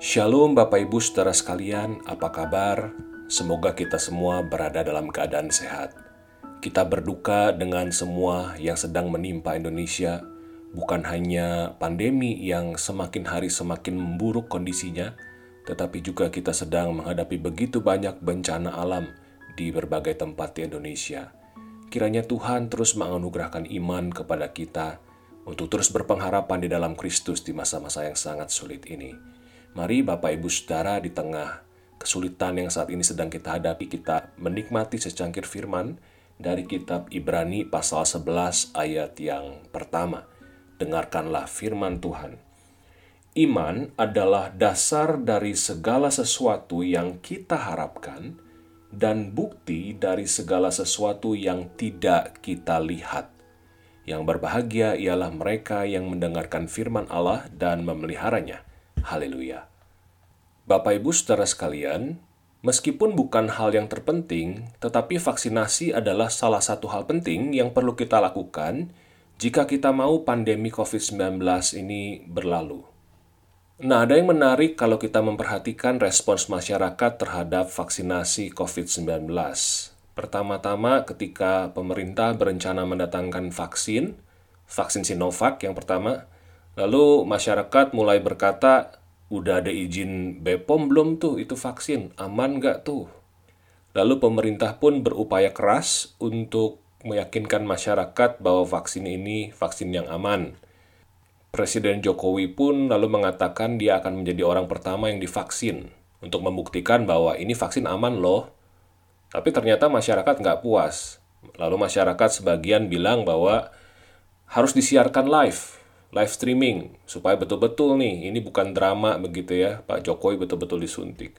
Shalom Bapak Ibu saudara sekalian, apa kabar? Semoga kita semua berada dalam keadaan sehat. Kita berduka dengan semua yang sedang menimpa Indonesia, bukan hanya pandemi yang semakin hari semakin memburuk kondisinya, tetapi juga kita sedang menghadapi begitu banyak bencana alam di berbagai tempat di Indonesia. Kiranya Tuhan terus menganugerahkan iman kepada kita untuk terus berpengharapan di dalam Kristus di masa-masa yang sangat sulit ini. Mari Bapak Ibu Saudara di tengah kesulitan yang saat ini sedang kita hadapi, kita menikmati secangkir firman dari kitab Ibrani pasal 11 ayat yang pertama. Dengarkanlah firman Tuhan. Iman adalah dasar dari segala sesuatu yang kita harapkan dan bukti dari segala sesuatu yang tidak kita lihat. Yang berbahagia ialah mereka yang mendengarkan firman Allah dan memeliharanya Haleluya. Bapak Ibu saudara sekalian, meskipun bukan hal yang terpenting, tetapi vaksinasi adalah salah satu hal penting yang perlu kita lakukan jika kita mau pandemi COVID-19 ini berlalu. Nah, ada yang menarik kalau kita memperhatikan respons masyarakat terhadap vaksinasi COVID-19. Pertama-tama ketika pemerintah berencana mendatangkan vaksin, vaksin Sinovac yang pertama, Lalu masyarakat mulai berkata, udah ada izin BPOM belum tuh itu vaksin, aman nggak tuh? Lalu pemerintah pun berupaya keras untuk meyakinkan masyarakat bahwa vaksin ini vaksin yang aman. Presiden Jokowi pun lalu mengatakan dia akan menjadi orang pertama yang divaksin untuk membuktikan bahwa ini vaksin aman loh. Tapi ternyata masyarakat nggak puas. Lalu masyarakat sebagian bilang bahwa harus disiarkan live live streaming supaya betul-betul nih ini bukan drama begitu ya Pak Jokowi betul-betul disuntik.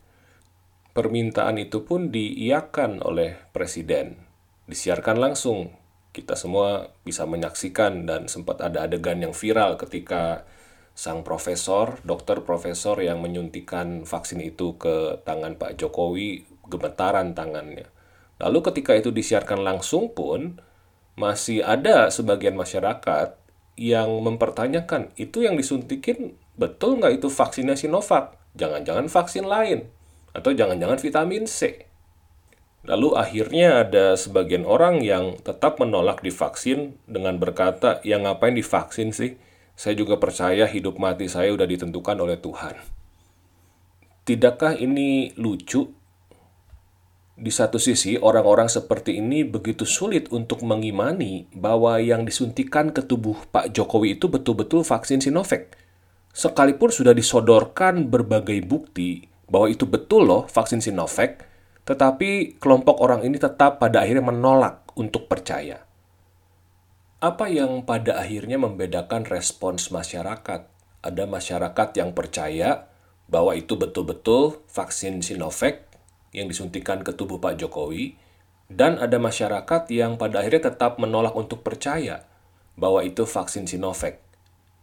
Permintaan itu pun diiakan oleh presiden, disiarkan langsung. Kita semua bisa menyaksikan dan sempat ada adegan yang viral ketika sang profesor, dokter profesor yang menyuntikan vaksin itu ke tangan Pak Jokowi gemetaran tangannya. Lalu ketika itu disiarkan langsung pun masih ada sebagian masyarakat yang mempertanyakan itu yang disuntikin betul nggak itu vaksinnya Sinovac? Jangan-jangan vaksin lain atau jangan-jangan vitamin C. Lalu akhirnya ada sebagian orang yang tetap menolak divaksin dengan berkata, "Ya ngapain divaksin sih? Saya juga percaya hidup mati saya udah ditentukan oleh Tuhan." Tidakkah ini lucu di satu sisi, orang-orang seperti ini begitu sulit untuk mengimani bahwa yang disuntikan ke tubuh Pak Jokowi itu betul-betul vaksin Sinovac. Sekalipun sudah disodorkan berbagai bukti bahwa itu betul loh vaksin Sinovac, tetapi kelompok orang ini tetap pada akhirnya menolak untuk percaya. Apa yang pada akhirnya membedakan respons masyarakat? Ada masyarakat yang percaya bahwa itu betul-betul vaksin Sinovac yang disuntikan ke tubuh Pak Jokowi, dan ada masyarakat yang pada akhirnya tetap menolak untuk percaya bahwa itu vaksin Sinovac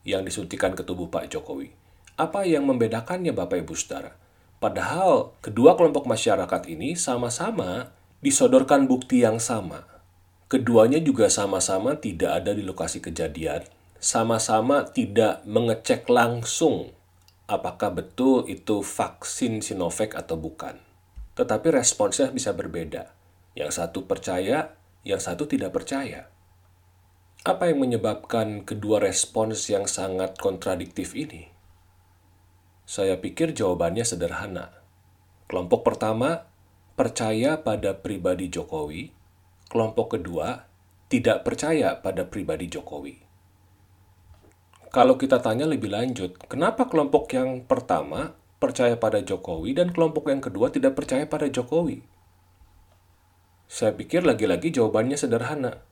yang disuntikan ke tubuh Pak Jokowi. Apa yang membedakannya Bapak Ibu Saudara? Padahal kedua kelompok masyarakat ini sama-sama disodorkan bukti yang sama. Keduanya juga sama-sama tidak ada di lokasi kejadian, sama-sama tidak mengecek langsung apakah betul itu vaksin Sinovac atau bukan tetapi responsnya bisa berbeda. Yang satu percaya, yang satu tidak percaya. Apa yang menyebabkan kedua respons yang sangat kontradiktif ini? Saya pikir jawabannya sederhana. Kelompok pertama percaya pada pribadi Jokowi, kelompok kedua tidak percaya pada pribadi Jokowi. Kalau kita tanya lebih lanjut, kenapa kelompok yang pertama percaya pada Jokowi dan kelompok yang kedua tidak percaya pada Jokowi? Saya pikir lagi-lagi jawabannya sederhana.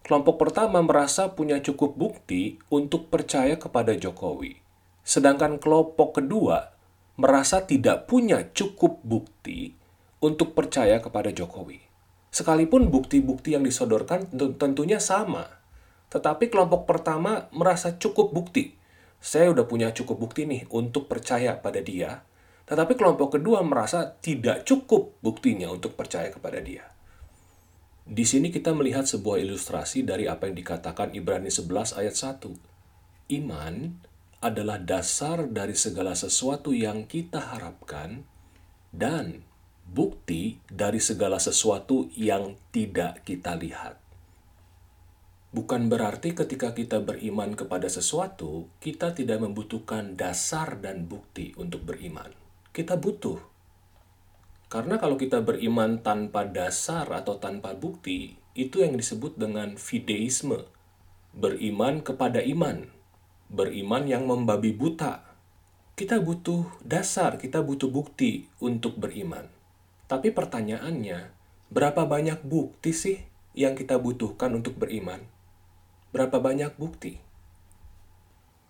Kelompok pertama merasa punya cukup bukti untuk percaya kepada Jokowi. Sedangkan kelompok kedua merasa tidak punya cukup bukti untuk percaya kepada Jokowi. Sekalipun bukti-bukti yang disodorkan tentunya sama. Tetapi kelompok pertama merasa cukup bukti saya udah punya cukup bukti nih untuk percaya pada dia. Tetapi kelompok kedua merasa tidak cukup buktinya untuk percaya kepada dia. Di sini kita melihat sebuah ilustrasi dari apa yang dikatakan Ibrani 11 ayat 1. Iman adalah dasar dari segala sesuatu yang kita harapkan dan bukti dari segala sesuatu yang tidak kita lihat. Bukan berarti ketika kita beriman kepada sesuatu, kita tidak membutuhkan dasar dan bukti untuk beriman. Kita butuh karena kalau kita beriman tanpa dasar atau tanpa bukti, itu yang disebut dengan fideisme. Beriman kepada iman. Beriman yang membabi buta. Kita butuh dasar, kita butuh bukti untuk beriman. Tapi pertanyaannya, berapa banyak bukti sih yang kita butuhkan untuk beriman? Berapa banyak bukti?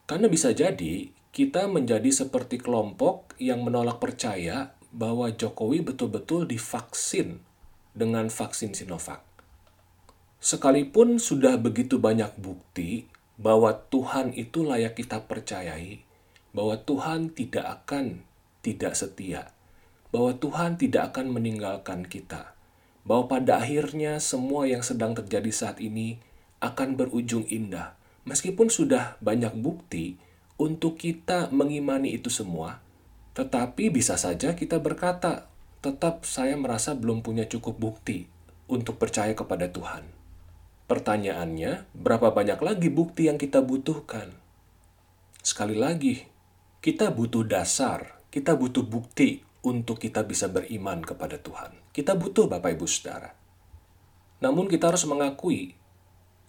Karena bisa jadi kita menjadi seperti kelompok yang menolak percaya bahwa Jokowi betul-betul divaksin dengan vaksin Sinovac. Sekalipun sudah begitu banyak bukti bahwa Tuhan itu layak kita percayai, bahwa Tuhan tidak akan tidak setia, bahwa Tuhan tidak akan meninggalkan kita, bahwa pada akhirnya semua yang sedang terjadi saat ini akan berujung indah. Meskipun sudah banyak bukti untuk kita mengimani itu semua, tetapi bisa saja kita berkata, tetap saya merasa belum punya cukup bukti untuk percaya kepada Tuhan. Pertanyaannya, berapa banyak lagi bukti yang kita butuhkan? Sekali lagi, kita butuh dasar, kita butuh bukti untuk kita bisa beriman kepada Tuhan. Kita butuh Bapak Ibu Saudara. Namun kita harus mengakui,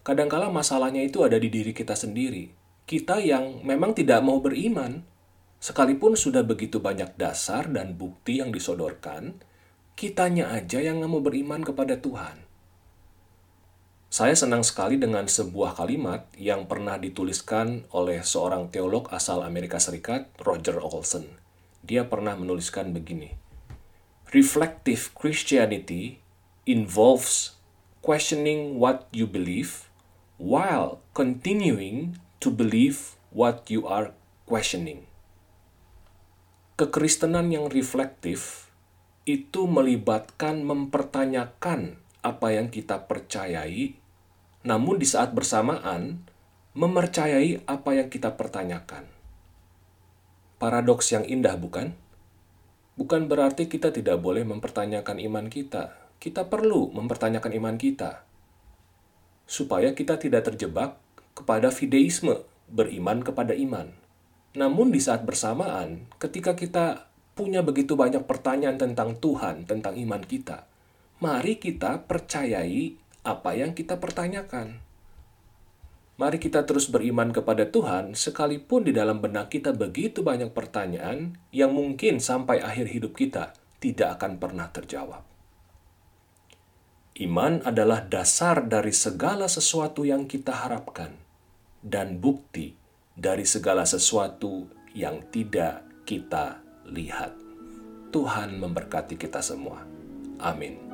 kadangkala masalahnya itu ada di diri kita sendiri. Kita yang memang tidak mau beriman, Sekalipun sudah begitu banyak dasar dan bukti yang disodorkan, kitanya aja yang nggak mau beriman kepada Tuhan. Saya senang sekali dengan sebuah kalimat yang pernah dituliskan oleh seorang teolog asal Amerika Serikat, Roger Olson. Dia pernah menuliskan begini, Reflective Christianity involves questioning what you believe while continuing to believe what you are questioning kekristenan yang reflektif itu melibatkan mempertanyakan apa yang kita percayai, namun di saat bersamaan mempercayai apa yang kita pertanyakan. Paradoks yang indah, bukan? Bukan berarti kita tidak boleh mempertanyakan iman kita. Kita perlu mempertanyakan iman kita, supaya kita tidak terjebak kepada fideisme, beriman kepada iman. Namun di saat bersamaan, ketika kita punya begitu banyak pertanyaan tentang Tuhan, tentang iman kita, mari kita percayai apa yang kita pertanyakan. Mari kita terus beriman kepada Tuhan, sekalipun di dalam benak kita begitu banyak pertanyaan yang mungkin sampai akhir hidup kita tidak akan pernah terjawab. Iman adalah dasar dari segala sesuatu yang kita harapkan dan bukti dari segala sesuatu yang tidak kita lihat. Tuhan memberkati kita semua. Amin.